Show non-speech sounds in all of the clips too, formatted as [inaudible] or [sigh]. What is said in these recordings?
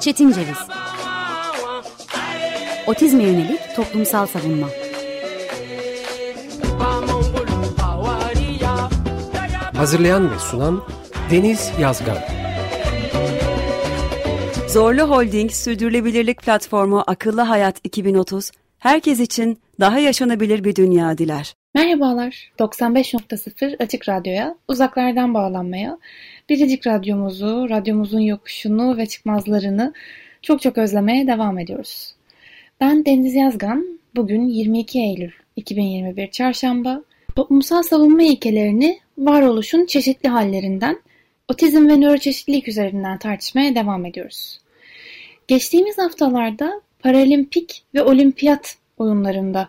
Çetin Ceviz. Otizme yönelik toplumsal savunma. Hazırlayan ve sunan Deniz Yazgan. Zorlu Holding Sürdürülebilirlik Platformu Akıllı Hayat 2030 herkes için daha yaşanabilir bir dünya diler. Merhabalar, 95.0 Açık Radyo'ya, uzaklardan bağlanmaya, Biricik Radyomuzu, radyomuzun yokuşunu ve çıkmazlarını çok çok özlemeye devam ediyoruz. Ben Deniz Yazgan, bugün 22 Eylül 2021 Çarşamba, toplumsal savunma ilkelerini varoluşun çeşitli hallerinden, otizm ve nöroçeşitlilik üzerinden tartışmaya devam ediyoruz. Geçtiğimiz haftalarda paralimpik ve olimpiyat oyunlarında,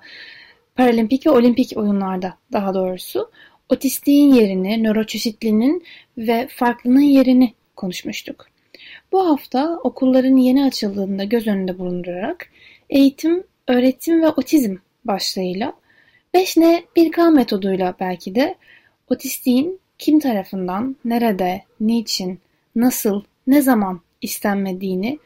paralimpik ve olimpik oyunlarda daha doğrusu otistiğin yerini, nöroçeşitliliğinin ve farklının yerini konuşmuştuk. Bu hafta okulların yeni açıldığında göz önünde bulundurarak eğitim, öğretim ve otizm başlığıyla 5N 1K metoduyla belki de otistiğin kim tarafından, nerede, niçin, nasıl, ne zaman istenmediğini,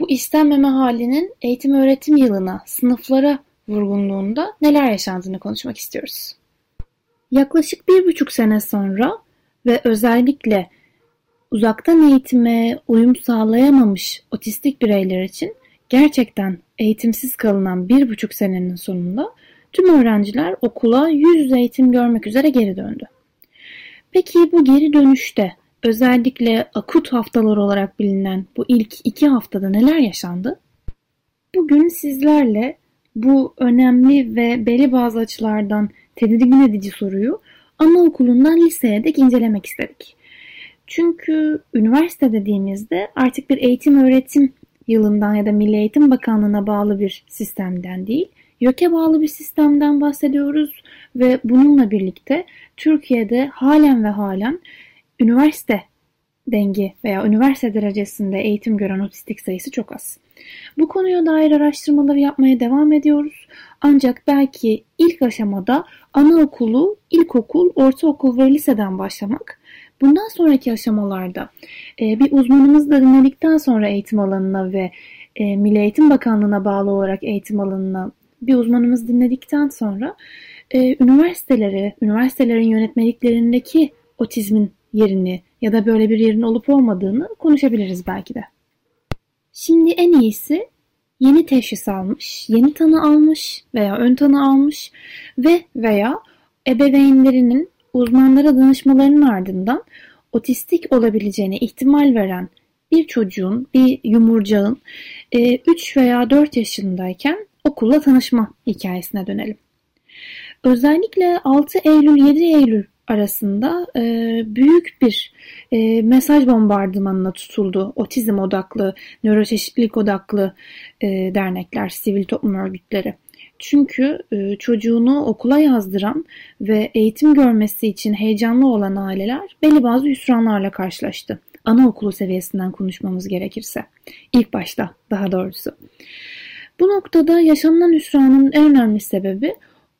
bu istenmeme halinin eğitim öğretim yılına, sınıflara vurgunluğunda neler yaşandığını konuşmak istiyoruz. Yaklaşık bir buçuk sene sonra ve özellikle uzaktan eğitime uyum sağlayamamış otistik bireyler için gerçekten eğitimsiz kalınan bir buçuk senenin sonunda tüm öğrenciler okula yüz yüze eğitim görmek üzere geri döndü. Peki bu geri dönüşte özellikle akut haftalar olarak bilinen bu ilk iki haftada neler yaşandı? Bugün sizlerle bu önemli ve belli bazı açılardan tedirgin edici soruyu anaokulundan liseye dek incelemek istedik. Çünkü üniversite dediğimizde artık bir eğitim öğretim yılından ya da Milli Eğitim Bakanlığı'na bağlı bir sistemden değil, YÖK'e bağlı bir sistemden bahsediyoruz ve bununla birlikte Türkiye'de halen ve halen üniversite dengi veya üniversite derecesinde eğitim gören otistik sayısı çok az. Bu konuya dair araştırmaları yapmaya devam ediyoruz. Ancak belki ilk aşamada anaokulu, ilkokul, ortaokul ve liseden başlamak, bundan sonraki aşamalarda e, bir uzmanımız da dinledikten sonra eğitim alanına ve e, Milli Eğitim Bakanlığı'na bağlı olarak eğitim alanına bir uzmanımız dinledikten sonra e, üniversiteleri, üniversitelerin yönetmeliklerindeki otizmin yerini ya da böyle bir yerin olup olmadığını konuşabiliriz belki de. Şimdi en iyisi yeni teşhis almış, yeni tanı almış veya ön tanı almış ve veya ebeveynlerinin uzmanlara danışmalarının ardından otistik olabileceğine ihtimal veren bir çocuğun, bir yumurcağın 3 e, veya 4 yaşındayken okulla tanışma hikayesine dönelim. Özellikle 6 Eylül 7 Eylül arasında e, büyük bir e, mesaj bombardımanına tutuldu. Otizm odaklı, nöroçeşitlilik odaklı e, dernekler, sivil toplum örgütleri. Çünkü e, çocuğunu okula yazdıran ve eğitim görmesi için heyecanlı olan aileler belli bazı hüsranlarla karşılaştı. Anaokulu seviyesinden konuşmamız gerekirse. İlk başta daha doğrusu. Bu noktada yaşanılan hüsranın en önemli sebebi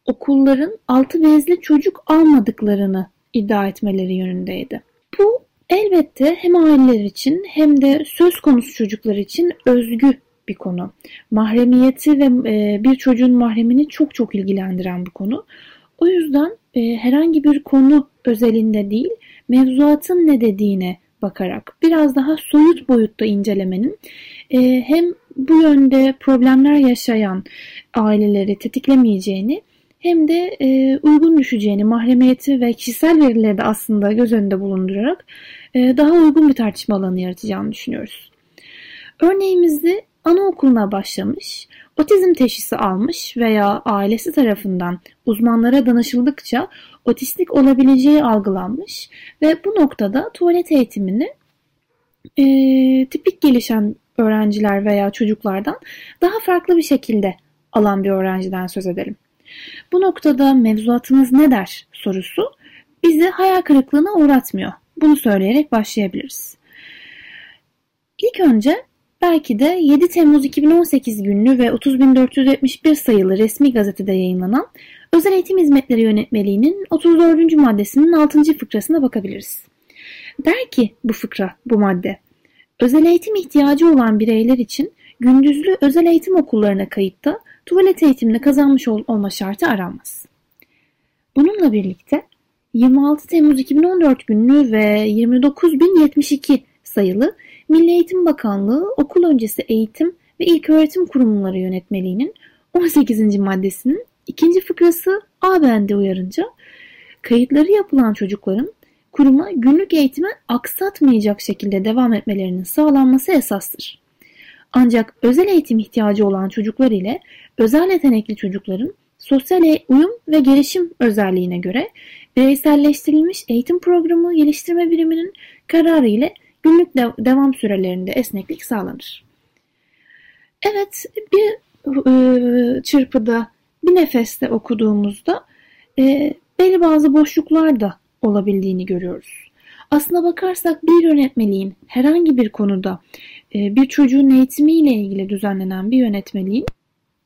okulların altı bezli çocuk almadıklarını iddia etmeleri yönündeydi. Bu elbette hem aileler için hem de söz konusu çocuklar için özgü bir konu. Mahremiyeti ve e, bir çocuğun mahremini çok çok ilgilendiren bir konu. O yüzden e, herhangi bir konu özelinde değil, mevzuatın ne dediğine bakarak biraz daha soyut boyutta incelemenin e, hem bu yönde problemler yaşayan aileleri tetiklemeyeceğini hem de e, uygun düşeceğini, mahremiyeti ve kişisel verileri de aslında göz önünde bulundurarak e, daha uygun bir tartışma alanı yaratacağını düşünüyoruz. Örneğimizde anaokuluna başlamış, otizm teşhisi almış veya ailesi tarafından uzmanlara danışıldıkça otistik olabileceği algılanmış ve bu noktada tuvalet eğitimini e, tipik gelişen öğrenciler veya çocuklardan daha farklı bir şekilde alan bir öğrenciden söz edelim. Bu noktada mevzuatınız ne der sorusu bizi hayal kırıklığına uğratmıyor. Bunu söyleyerek başlayabiliriz. İlk önce belki de 7 Temmuz 2018 günlü ve 30.471 sayılı resmi gazetede yayınlanan Özel Eğitim Hizmetleri Yönetmeliği'nin 34. maddesinin 6. fıkrasına bakabiliriz. Der ki bu fıkra, bu madde. Özel eğitim ihtiyacı olan bireyler için gündüzlü özel eğitim okullarına kayıtta tuvalet eğitimini kazanmış ol olma şartı aranmaz. Bununla birlikte 26 Temmuz 2014 günlü ve 29.072 sayılı Milli Eğitim Bakanlığı okul öncesi eğitim ve ilköğretim kurumları yönetmeliğinin 18. maddesinin ikinci fıkrası A bendi uyarınca kayıtları yapılan çocukların kuruma günlük eğitime aksatmayacak şekilde devam etmelerinin sağlanması esastır. Ancak özel eğitim ihtiyacı olan çocuklar ile özel yetenekli çocukların sosyal e- uyum ve gelişim özelliğine göre bireyselleştirilmiş eğitim programı geliştirme biriminin kararı ile günlük de devam sürelerinde esneklik sağlanır. Evet bir e, çırpıda bir nefeste okuduğumuzda e, belli bazı boşluklar da olabildiğini görüyoruz. Aslına bakarsak bir yönetmeliğin herhangi bir konuda bir çocuğun eğitimiyle ilgili düzenlenen bir yönetmeliğin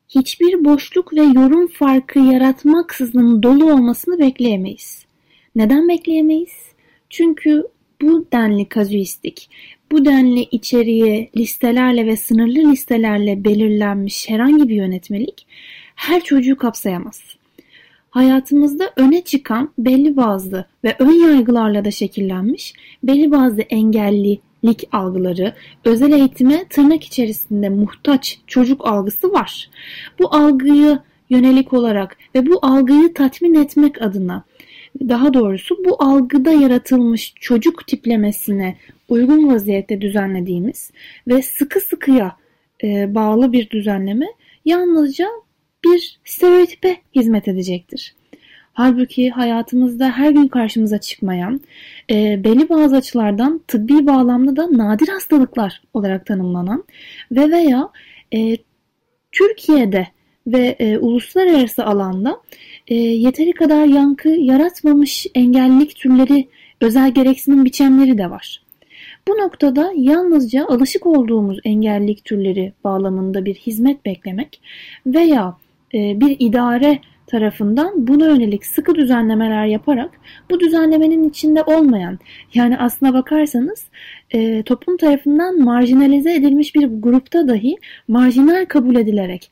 hiçbir boşluk ve yorum farkı yaratmaksızın dolu olmasını bekleyemeyiz. Neden bekleyemeyiz? Çünkü bu denli kazuistik, bu denli içeriğe listelerle ve sınırlı listelerle belirlenmiş herhangi bir yönetmelik her çocuğu kapsayamaz. Hayatımızda öne çıkan belli bazı ve ön yargılarla da şekillenmiş belli bazı engellilik algıları, özel eğitime tırnak içerisinde muhtaç çocuk algısı var. Bu algıyı yönelik olarak ve bu algıyı tatmin etmek adına daha doğrusu bu algıda yaratılmış çocuk tiplemesine uygun vaziyette düzenlediğimiz ve sıkı sıkıya e, bağlı bir düzenleme yalnızca bir stereotipe hizmet edecektir. Halbuki hayatımızda her gün karşımıza çıkmayan, e, belli bazı açılardan tıbbi bağlamda da nadir hastalıklar olarak tanımlanan ve veya e, Türkiye'de ve e, uluslararası alanda e, yeteri kadar yankı yaratmamış engellilik türleri, özel gereksinim biçimleri de var. Bu noktada yalnızca alışık olduğumuz engellilik türleri bağlamında bir hizmet beklemek veya e, bir idare tarafından buna yönelik sıkı düzenlemeler yaparak bu düzenlemenin içinde olmayan yani aslına bakarsanız e, toplum tarafından marjinalize edilmiş bir grupta dahi marjinal kabul edilerek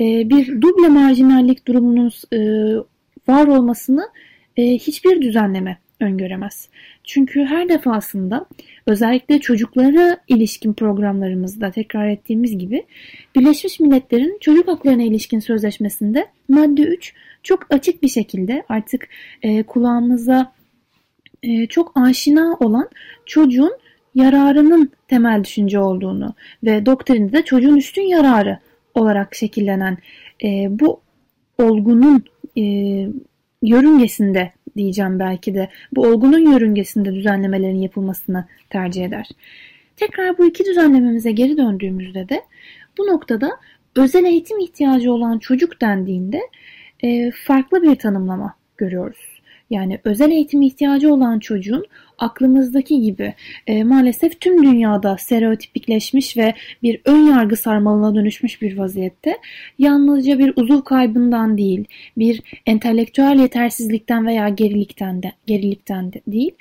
e, bir duble marjinallik durumunun e, var olmasını e, hiçbir düzenleme öngöremez. Çünkü her defasında özellikle çocuklara ilişkin programlarımızda tekrar ettiğimiz gibi Birleşmiş Milletler'in çocuk haklarına ilişkin sözleşmesinde madde 3 çok açık bir şekilde artık e, kulağımıza e, çok aşina olan çocuğun yararının temel düşünce olduğunu ve doktrinde de çocuğun üstün yararı olarak şekillenen e, bu olgunun e, yörüngesinde diyeceğim belki de bu olgunun yörüngesinde düzenlemelerin yapılmasını tercih eder. Tekrar bu iki düzenlememize geri döndüğümüzde de bu noktada özel eğitim ihtiyacı olan çocuk dendiğinde e, farklı bir tanımlama görüyoruz. Yani özel eğitim ihtiyacı olan çocuğun aklımızdaki gibi e, maalesef tüm dünyada stereotipikleşmiş ve bir ön yargı sarmalına dönüşmüş bir vaziyette. Yalnızca bir uzuv kaybından değil, bir entelektüel yetersizlikten veya gerilikten de, gerilikten de değil,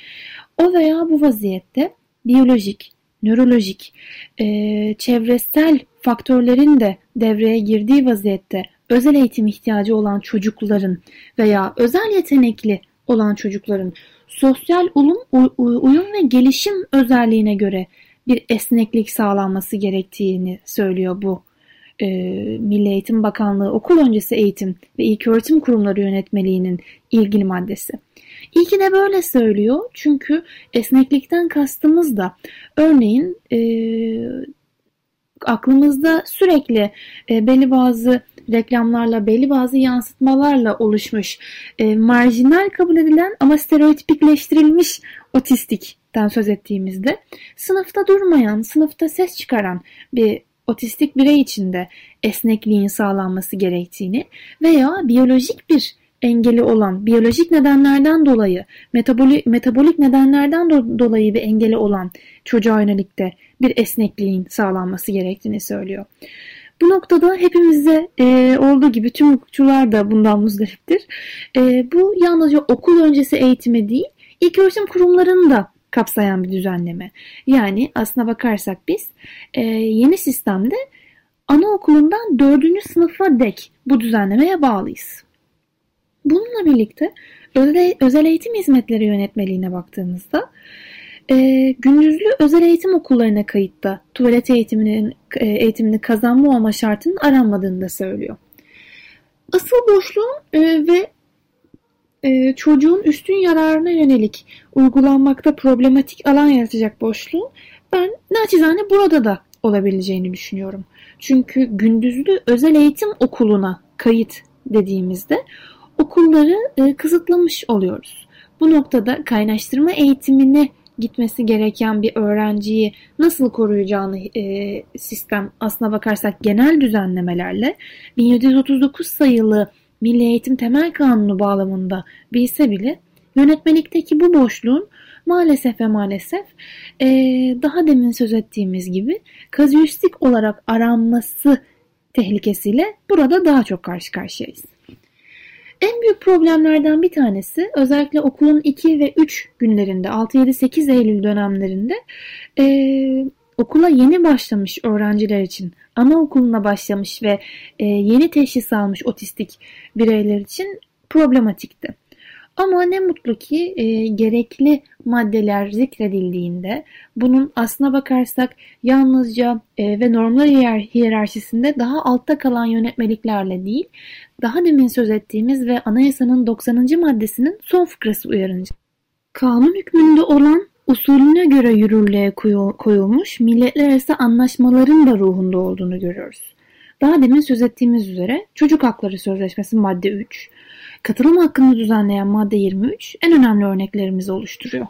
o veya bu vaziyette biyolojik, nörolojik, e, çevresel faktörlerin de devreye girdiği vaziyette özel eğitim ihtiyacı olan çocukların veya özel yetenekli olan çocukların sosyal uyum, uyum ve gelişim özelliğine göre bir esneklik sağlanması gerektiğini söylüyor bu e, Milli Eğitim Bakanlığı Okul Öncesi Eğitim ve İlköğretim Kurumları Yönetmeliği'nin ilgili maddesi. İyi ki de böyle söylüyor çünkü esneklikten kastımız da örneğin e, aklımızda sürekli e, belli bazı reklamlarla, belli bazı yansıtmalarla oluşmuş, e, marjinal kabul edilen ama stereotipikleştirilmiş otistikten söz ettiğimizde sınıfta durmayan, sınıfta ses çıkaran bir otistik birey içinde esnekliğin sağlanması gerektiğini veya biyolojik bir engeli olan, biyolojik nedenlerden dolayı, metabolik, metabolik nedenlerden do- dolayı bir engeli olan çocuğa yönelik de bir esnekliğin sağlanması gerektiğini söylüyor. Bu noktada hepimizde e, olduğu gibi tüm hukukçular da bundan muzdariptir. E, bu yalnızca okul öncesi eğitimi değil, ilk öğretim kurumlarının da kapsayan bir düzenleme. Yani aslına bakarsak biz e, yeni sistemde anaokulundan dördüncü sınıfa dek bu düzenlemeye bağlıyız. Bununla birlikte özel eğitim hizmetleri yönetmeliğine baktığımızda e, gündüzlü özel eğitim okullarına kayıtta tuvalet eğitiminin e, eğitimini kazanma olma şartının aranmadığını da söylüyor. Asıl boşluğun e, ve e, çocuğun üstün yararına yönelik uygulanmakta problematik alan yaratacak boşluğun ben naçizane burada da olabileceğini düşünüyorum. Çünkü gündüzlü özel eğitim okuluna kayıt dediğimizde okulları e, kısıtlamış oluyoruz. Bu noktada kaynaştırma eğitimine gitmesi gereken bir öğrenciyi nasıl koruyacağını e, sistem aslına bakarsak genel düzenlemelerle 1739 sayılı Milli Eğitim Temel Kanunu bağlamında bilse bile yönetmelikteki bu boşluğun maalesef ve maalesef e, daha demin söz ettiğimiz gibi kazuistik olarak aranması tehlikesiyle burada daha çok karşı karşıyayız. En büyük problemlerden bir tanesi özellikle okulun 2 ve 3 günlerinde 6-7-8 Eylül dönemlerinde e, okula yeni başlamış öğrenciler için anaokuluna başlamış ve e, yeni teşhis almış otistik bireyler için problematikti. Ama ne mutlu ki e, gerekli maddeler zikredildiğinde bunun aslına bakarsak yalnızca e, ve normlar hiyerarşisinde daha altta kalan yönetmeliklerle değil, daha demin söz ettiğimiz ve anayasanın 90. maddesinin son fıkrası uyarınca. Kanun hükmünde olan usulüne göre yürürlüğe koyulmuş milletler arası anlaşmaların da ruhunda olduğunu görüyoruz. Daha demin söz ettiğimiz üzere Çocuk Hakları Sözleşmesi madde 3, katılım hakkını düzenleyen madde 23 en önemli örneklerimizi oluşturuyor.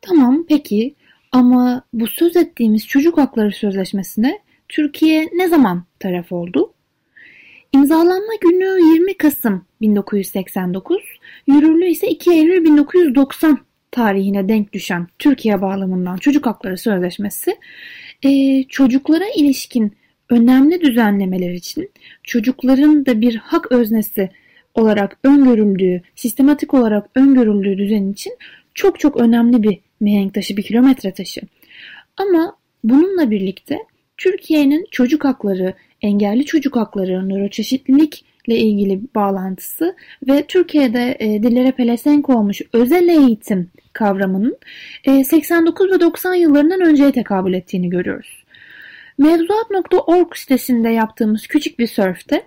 Tamam peki ama bu söz ettiğimiz Çocuk Hakları Sözleşmesi'ne Türkiye ne zaman taraf oldu? İmzalanma günü 20 Kasım 1989, yürürlüğü ise 2 Eylül 1990 tarihine denk düşen Türkiye bağlamından Çocuk Hakları Sözleşmesi e, çocuklara ilişkin önemli düzenlemeler için çocukların da bir hak öznesi olarak öngörüldüğü, sistematik olarak öngörüldüğü düzen için çok çok önemli bir mihenk taşı, bir kilometre taşı. Ama bununla birlikte Türkiye'nin çocuk hakları, engelli çocuk hakları, nöroçeşitlilikle ilgili bağlantısı ve Türkiye'de e, dillere pelesenk olmuş özel eğitim kavramının e, 89 ve 90 yıllarından önceye tekabül ettiğini görüyoruz. Mevzuat.org sitesinde yaptığımız küçük bir sörfte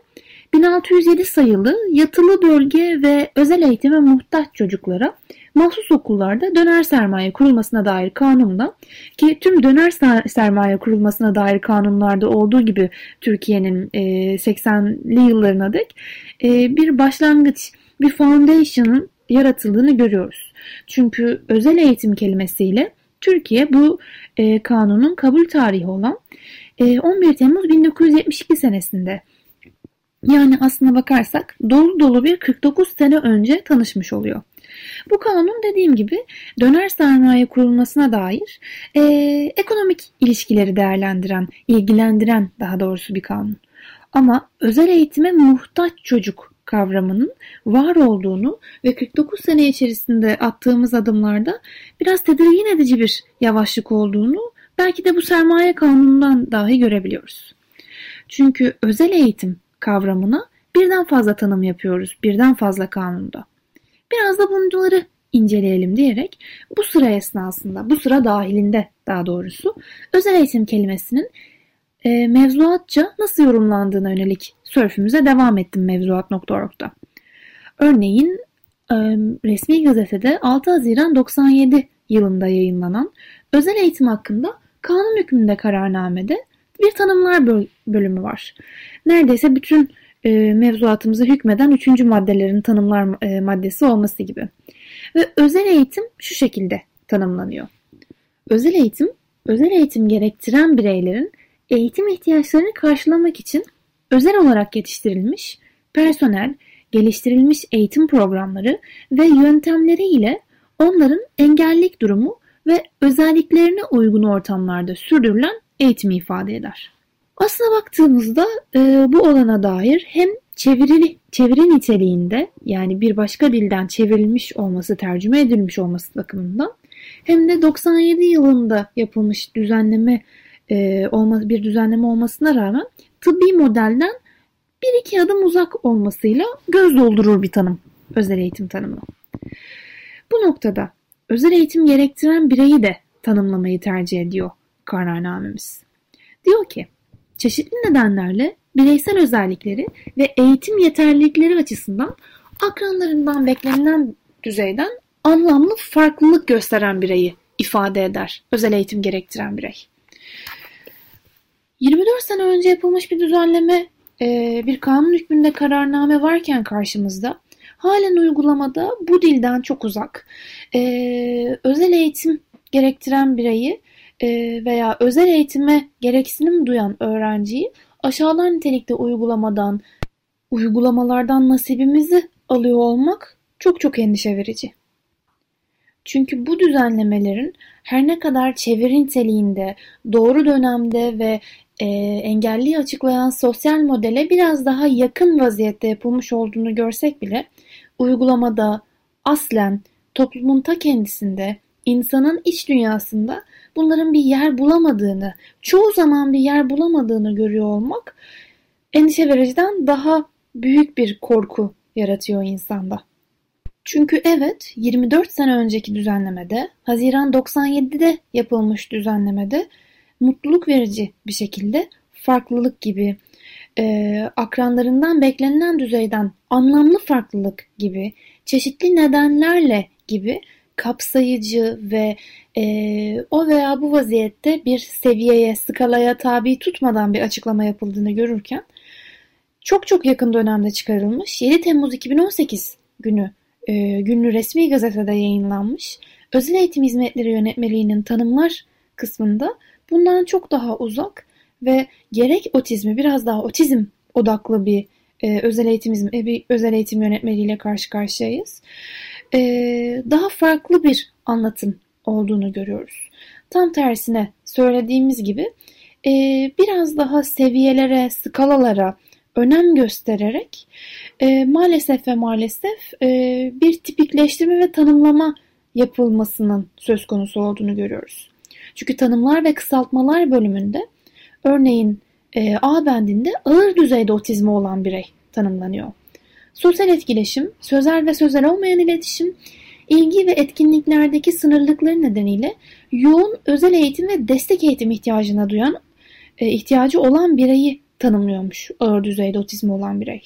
1607 sayılı yatılı bölge ve özel eğitime muhtaç çocuklara mahsus okullarda döner sermaye kurulmasına dair kanunda ki tüm döner sermaye kurulmasına dair kanunlarda olduğu gibi Türkiye'nin 80'li yıllarına dek bir başlangıç, bir foundation'ın yaratıldığını görüyoruz. Çünkü özel eğitim kelimesiyle Türkiye bu kanunun kabul tarihi olan 11 Temmuz 1972 senesinde yani aslına bakarsak dolu dolu bir 49 sene önce tanışmış oluyor. Bu kanun dediğim gibi döner sermaye kurulmasına dair e, ekonomik ilişkileri değerlendiren, ilgilendiren daha doğrusu bir kanun. Ama özel eğitime muhtaç çocuk kavramının var olduğunu ve 49 sene içerisinde attığımız adımlarda biraz tedirgin edici bir yavaşlık olduğunu belki de bu sermaye kanunundan dahi görebiliyoruz. Çünkü özel eğitim kavramına birden fazla tanım yapıyoruz, birden fazla kanunda. Biraz da bunları inceleyelim diyerek bu sıra esnasında, bu sıra dahilinde daha doğrusu özel eğitim kelimesinin e, mevzuatça nasıl yorumlandığına yönelik sörfümüze devam ettim mevzuat.org'da. Örneğin e, resmi gazetede 6 Haziran 97 yılında yayınlanan özel eğitim hakkında kanun hükmünde kararnamede bir tanımlar bölümü var. Neredeyse bütün e, mevzuatımıza hükmeden üçüncü maddelerin tanımlar e, maddesi olması gibi. Ve özel eğitim şu şekilde tanımlanıyor. Özel eğitim, özel eğitim gerektiren bireylerin eğitim ihtiyaçlarını karşılamak için özel olarak yetiştirilmiş personel, geliştirilmiş eğitim programları ve yöntemleri ile onların engellik durumu ve özelliklerine uygun ortamlarda sürdürülen eğitimi ifade eder. Aslına baktığımızda e, bu olana dair hem çevirili, çeviri niteliğinde yani bir başka dilden çevrilmiş olması, tercüme edilmiş olması bakımından hem de 97 yılında yapılmış düzenleme e, olma, bir düzenleme olmasına rağmen tıbbi modelden bir iki adım uzak olmasıyla göz doldurur bir tanım özel eğitim tanımı. Bu noktada özel eğitim gerektiren bireyi de tanımlamayı tercih ediyor kararnamemiz. Diyor ki çeşitli nedenlerle bireysel özellikleri ve eğitim yeterlilikleri açısından akranlarından beklenilen düzeyden anlamlı farklılık gösteren bireyi ifade eder özel eğitim gerektiren birey. 24 sene önce yapılmış bir düzenleme, bir kanun hükmünde kararname varken karşımızda halen uygulamada bu dilden çok uzak. E, özel eğitim gerektiren bireyi e, veya özel eğitime gereksinim duyan öğrenciyi aşağılar nitelikte uygulamadan, uygulamalardan nasibimizi alıyor olmak çok çok endişe verici. Çünkü bu düzenlemelerin her ne kadar çeviri niteliğinde, doğru dönemde ve e, engelliyi açıklayan sosyal modele biraz daha yakın vaziyette yapılmış olduğunu görsek bile uygulamada aslen toplumun ta kendisinde, insanın iç dünyasında bunların bir yer bulamadığını, çoğu zaman bir yer bulamadığını görüyor olmak endişe vericiden daha büyük bir korku yaratıyor insanda. Çünkü evet 24 sene önceki düzenlemede Haziran 97'de yapılmış düzenlemede mutluluk verici bir şekilde farklılık gibi e, akranlarından beklenilen düzeyden anlamlı farklılık gibi çeşitli nedenlerle gibi kapsayıcı ve e, o veya bu vaziyette bir seviyeye, skalaya tabi tutmadan bir açıklama yapıldığını görürken çok çok yakın dönemde çıkarılmış 7 Temmuz 2018 günü e, günlü resmi gazetede yayınlanmış özel eğitim hizmetleri yönetmeliğinin tanımlar kısmında bundan çok daha uzak ve gerek otizmi biraz daha otizm odaklı bir e, özel eğitim e, bir özel eğitim yönetmeliğiyle karşı karşıyayız. E, daha farklı bir anlatım olduğunu görüyoruz. Tam tersine söylediğimiz gibi e, biraz daha seviyelere, skalalara önem göstererek e, maalesef ve maalesef e, bir tipikleştirme ve tanımlama yapılmasının söz konusu olduğunu görüyoruz. Çünkü tanımlar ve kısaltmalar bölümünde örneğin e, A bendinde ağır düzeyde otizmi olan birey tanımlanıyor. Sosyal etkileşim, sözel ve sözel olmayan iletişim, ilgi ve etkinliklerdeki sınırlıkları nedeniyle yoğun özel eğitim ve destek eğitim ihtiyacına duyan, e, ihtiyacı olan bireyi tanımlıyormuş ağır düzeyde otizmi olan birey.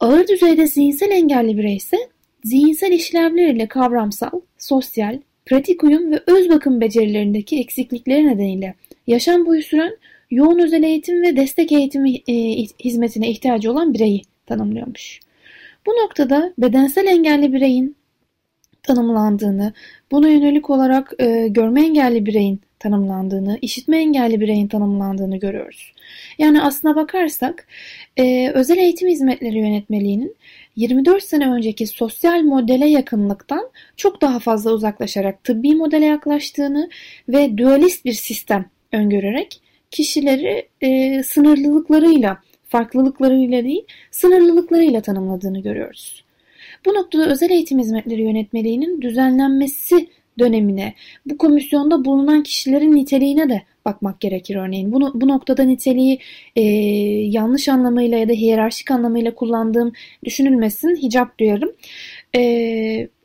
Ağır düzeyde zihinsel engelli birey ise zihinsel işlevler ile kavramsal, sosyal, pratik uyum ve öz bakım becerilerindeki eksiklikleri nedeniyle yaşam boyu süren yoğun özel eğitim ve destek eğitimi e, hizmetine ihtiyacı olan bireyi tanımlıyormuş. Bu noktada bedensel engelli bireyin tanımlandığını, buna yönelik olarak e, görme engelli bireyin tanımlandığını, işitme engelli bireyin tanımlandığını görüyoruz. Yani aslına bakarsak e, özel eğitim hizmetleri yönetmeliğinin 24 sene önceki sosyal modele yakınlıktan çok daha fazla uzaklaşarak tıbbi modele yaklaştığını ve dualist bir sistem öngörerek kişileri e, sınırlılıklarıyla, farklılıklarıyla değil, sınırlılıklarıyla tanımladığını görüyoruz. Bu noktada özel eğitim hizmetleri yönetmeliğinin düzenlenmesi dönemine, bu komisyonda bulunan kişilerin niteliğine de bakmak gerekir örneğin. Bunu, bu noktada niteliği e, yanlış anlamıyla ya da hiyerarşik anlamıyla kullandığım düşünülmesin. Hicap duyarım. E,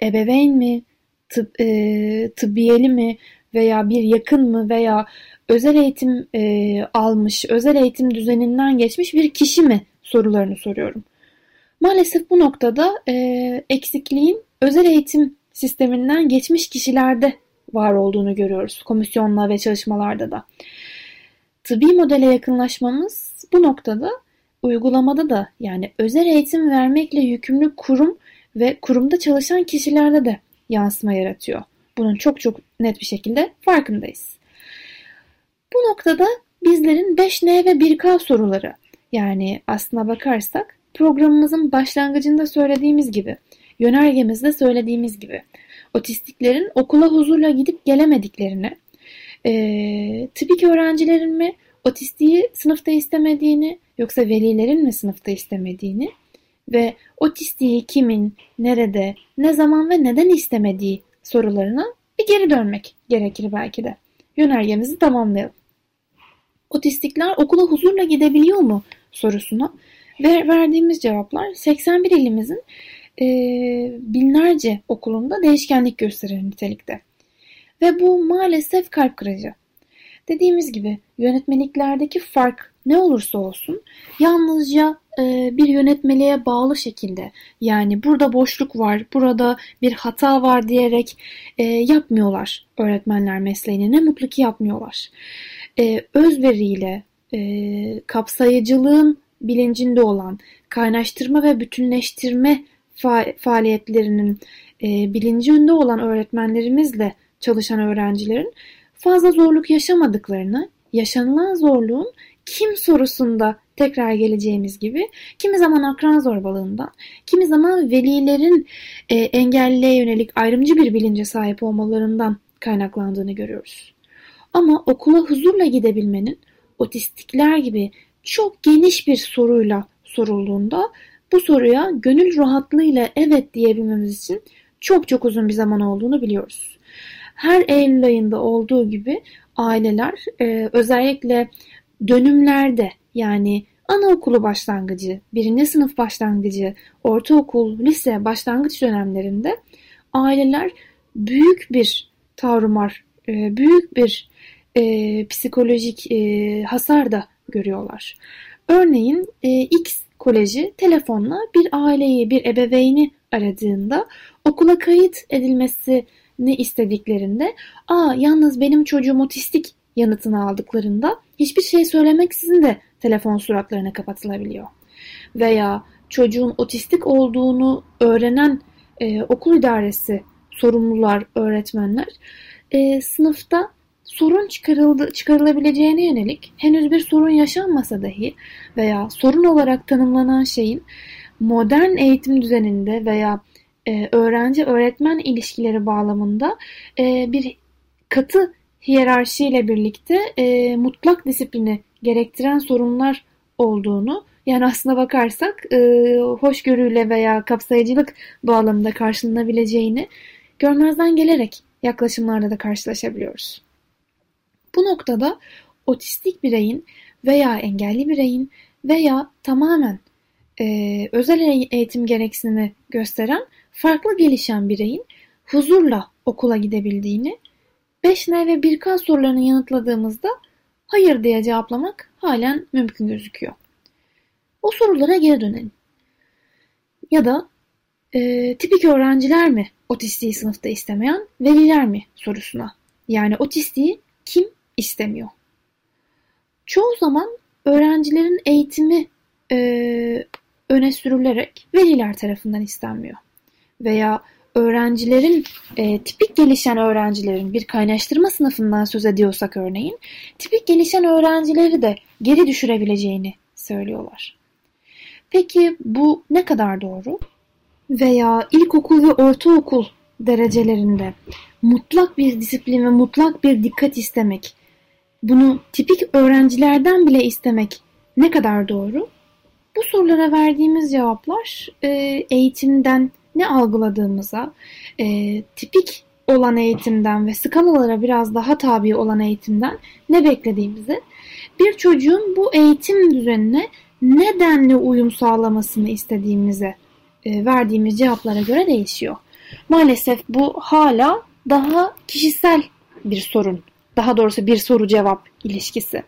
ebeveyn mi, tıp, e, tıbbiyeli mi veya bir yakın mı veya özel eğitim e, almış, özel eğitim düzeninden geçmiş bir kişi mi sorularını soruyorum. Maalesef bu noktada e, eksikliğin özel eğitim sisteminden geçmiş kişilerde var olduğunu görüyoruz komisyonla ve çalışmalarda da. Tıbbi modele yakınlaşmamız bu noktada uygulamada da yani özel eğitim vermekle yükümlü kurum ve kurumda çalışan kişilerde de yansıma yaratıyor. Bunun çok çok net bir şekilde farkındayız. Bu noktada bizlerin 5N ve 1K soruları yani aslına bakarsak programımızın başlangıcında söylediğimiz gibi yönergemizde söylediğimiz gibi otistiklerin okula huzurla gidip gelemediklerini, e, tipik öğrencilerin mi otistiği sınıfta istemediğini yoksa velilerin mi sınıfta istemediğini ve otistiği kimin, nerede, ne zaman ve neden istemediği sorularına bir geri dönmek gerekir belki de. Yönergemizi tamamlayalım. Otistikler okula huzurla gidebiliyor mu sorusuna ve verdiğimiz cevaplar 81 ilimizin e, binlerce okulunda değişkenlik gösterir nitelikte. Ve bu maalesef kalp kırıcı. Dediğimiz gibi yönetmeliklerdeki fark ne olursa olsun yalnızca e, bir yönetmeliğe bağlı şekilde yani burada boşluk var, burada bir hata var diyerek e, yapmıyorlar öğretmenler mesleğini. Ne mutlu ki yapmıyorlar. E, özveriyle, e, kapsayıcılığın bilincinde olan, kaynaştırma ve bütünleştirme fa- faaliyetlerinin e, bilincinde olan öğretmenlerimizle çalışan öğrencilerin fazla zorluk yaşamadıklarını, yaşanılan zorluğun kim sorusunda tekrar geleceğimiz gibi kimi zaman akran zorbalığından, kimi zaman velilerin e, engelliye yönelik ayrımcı bir bilince sahip olmalarından kaynaklandığını görüyoruz. Ama okula huzurla gidebilmenin otistikler gibi çok geniş bir soruyla sorulduğunda bu soruya gönül rahatlığıyla evet diyebilmemiz için çok çok uzun bir zaman olduğunu biliyoruz. Her Eylül ayında olduğu gibi aileler e, özellikle dönümlerde yani anaokulu başlangıcı, birinci sınıf başlangıcı, ortaokul, lise başlangıç dönemlerinde aileler büyük bir tavrımar, e, büyük bir e, psikolojik e, hasar da görüyorlar. Örneğin e, X koleji telefonla bir aileyi, bir ebeveyni aradığında okula kayıt edilmesini istediklerinde ''Aa yalnız benim çocuğum otistik'' yanıtını aldıklarında hiçbir şey söylemeksizin de telefon suratlarına kapatılabiliyor. Veya çocuğun otistik olduğunu öğrenen e, okul idaresi, sorumlular, öğretmenler e, sınıfta sorun çıkarıldı, çıkarılabileceğine yönelik henüz bir sorun yaşanmasa dahi veya sorun olarak tanımlanan şeyin modern eğitim düzeninde veya öğrenci-öğretmen ilişkileri bağlamında e, bir katı hiyerarşiyle birlikte e, mutlak disiplini gerektiren sorunlar olduğunu yani aslına bakarsak e, hoşgörüyle veya kapsayıcılık bağlamında karşılanabileceğini görmezden gelerek yaklaşımlarda da karşılaşabiliyoruz. Bu noktada otistik bireyin veya engelli bireyin veya tamamen e, özel eğitim gereksinimi gösteren farklı gelişen bireyin huzurla okula gidebildiğini 5N ve 1K sorularını yanıtladığımızda hayır diye cevaplamak halen mümkün gözüküyor. O sorulara geri dönelim. Ya da e, tipik öğrenciler mi otistiği sınıfta istemeyen, veliler mi sorusuna. Yani otistiği kim istemiyor? Çoğu zaman öğrencilerin eğitimi e, öne sürülerek veliler tarafından istenmiyor. Veya öğrencilerin, e, tipik gelişen öğrencilerin bir kaynaştırma sınıfından söz ediyorsak örneğin, tipik gelişen öğrencileri de geri düşürebileceğini söylüyorlar. Peki bu ne kadar doğru? Veya ilkokul ve ortaokul derecelerinde mutlak bir disiplin ve mutlak bir dikkat istemek, bunu tipik öğrencilerden bile istemek ne kadar doğru? Bu sorulara verdiğimiz cevaplar e, eğitimden ne algıladığımıza, e, tipik olan eğitimden ve skalalara biraz daha tabi olan eğitimden ne beklediğimizi, bir çocuğun bu eğitim düzenine nedenli uyum sağlamasını istediğimize e, verdiğimiz cevaplara göre değişiyor. Maalesef bu hala daha kişisel bir sorun. Daha doğrusu bir soru cevap ilişkisi.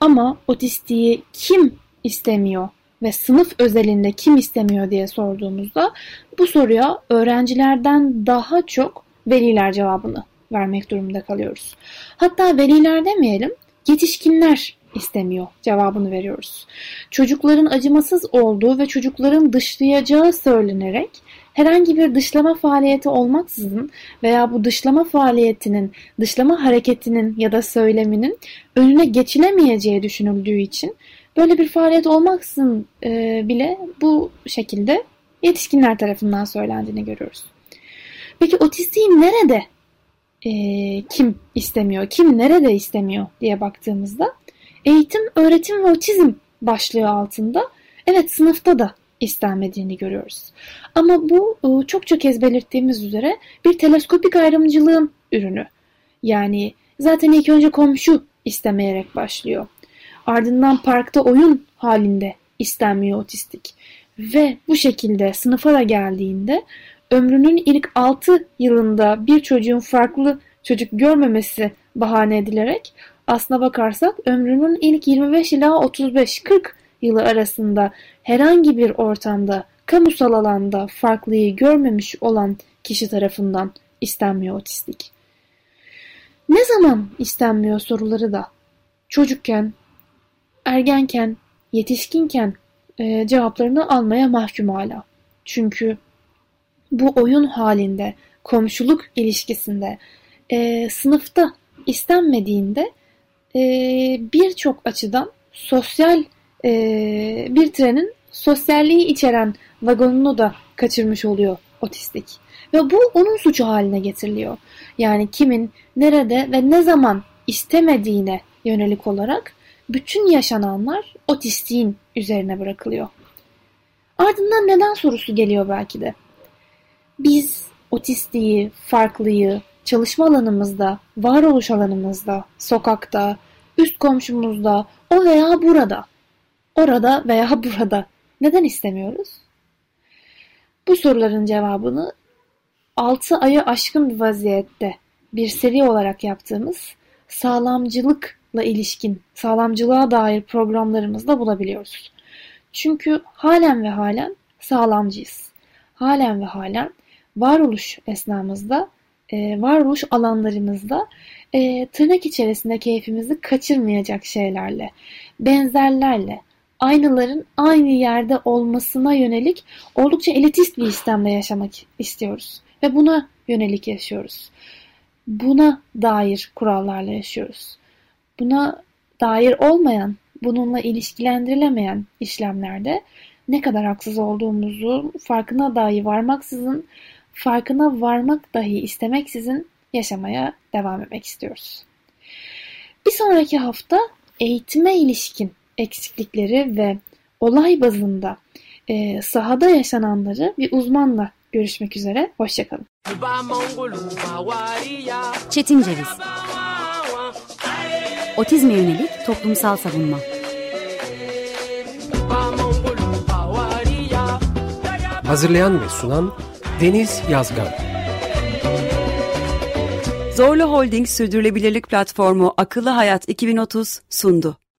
Ama otistiği kim istemiyor ve sınıf özelinde kim istemiyor diye sorduğumuzda bu soruya öğrencilerden daha çok veliler cevabını vermek durumunda kalıyoruz. Hatta veliler demeyelim, yetişkinler istemiyor cevabını veriyoruz. Çocukların acımasız olduğu ve çocukların dışlayacağı söylenerek herhangi bir dışlama faaliyeti olmaksızın veya bu dışlama faaliyetinin, dışlama hareketinin ya da söyleminin önüne geçilemeyeceği düşünüldüğü için böyle bir faaliyet olmaksızın e, bile bu şekilde yetişkinler tarafından söylendiğini görüyoruz. Peki otistiği nerede e, kim istemiyor, kim nerede istemiyor diye baktığımızda eğitim, öğretim ve otizm başlığı altında evet sınıfta da istenmediğini görüyoruz. Ama bu e, çok çok kez belirttiğimiz üzere bir teleskopik ayrımcılığın ürünü. Yani zaten ilk önce komşu istemeyerek başlıyor. Ardından parkta oyun halinde istenmiyor otistik. Ve bu şekilde sınıfa da geldiğinde ömrünün ilk 6 yılında bir çocuğun farklı çocuk görmemesi bahane edilerek aslına bakarsak ömrünün ilk 25 ila 35-40 yılı arasında herhangi bir ortamda, kamusal alanda farklıyı görmemiş olan kişi tarafından istenmiyor otistik. Ne zaman istenmiyor soruları da çocukken, ergenken, yetişkinken e, cevaplarını almaya mahkum hala. Çünkü bu oyun halinde, komşuluk ilişkisinde, e, sınıfta istenmediğinde e, birçok açıdan sosyal e, bir trenin sosyalliği içeren vagonunu da kaçırmış oluyor otistik. Ve bu onun suçu haline getiriliyor. Yani kimin, nerede ve ne zaman istemediğine yönelik olarak bütün yaşananlar otistiğin üzerine bırakılıyor. Ardından neden sorusu geliyor belki de. Biz otistiği, farklıyı, çalışma alanımızda, varoluş alanımızda, sokakta, üst komşumuzda, o veya burada, orada veya [laughs] burada neden istemiyoruz? Bu soruların cevabını 6 ayı aşkın bir vaziyette bir seri olarak yaptığımız sağlamcılıkla ilişkin, sağlamcılığa dair programlarımızda bulabiliyoruz. Çünkü halen ve halen sağlamcıyız. Halen ve halen varoluş esnamızda, e, varoluş alanlarımızda e, tırnak içerisinde keyfimizi kaçırmayacak şeylerle, benzerlerle, aynaların aynı yerde olmasına yönelik oldukça elitist bir istemle yaşamak istiyoruz. Ve buna yönelik yaşıyoruz. Buna dair kurallarla yaşıyoruz. Buna dair olmayan, bununla ilişkilendirilemeyen işlemlerde ne kadar haksız olduğumuzu farkına dahi varmaksızın, farkına varmak dahi istemeksizin yaşamaya devam etmek istiyoruz. Bir sonraki hafta eğitime ilişkin eksiklikleri ve olay bazında e, sahada yaşananları bir uzmanla görüşmek üzere. Hoşçakalın. Çetin Ceviz Otizme yönelik toplumsal savunma Hazırlayan ve sunan Deniz Yazgan Zorlu Holding Sürdürülebilirlik Platformu Akıllı Hayat 2030 sundu.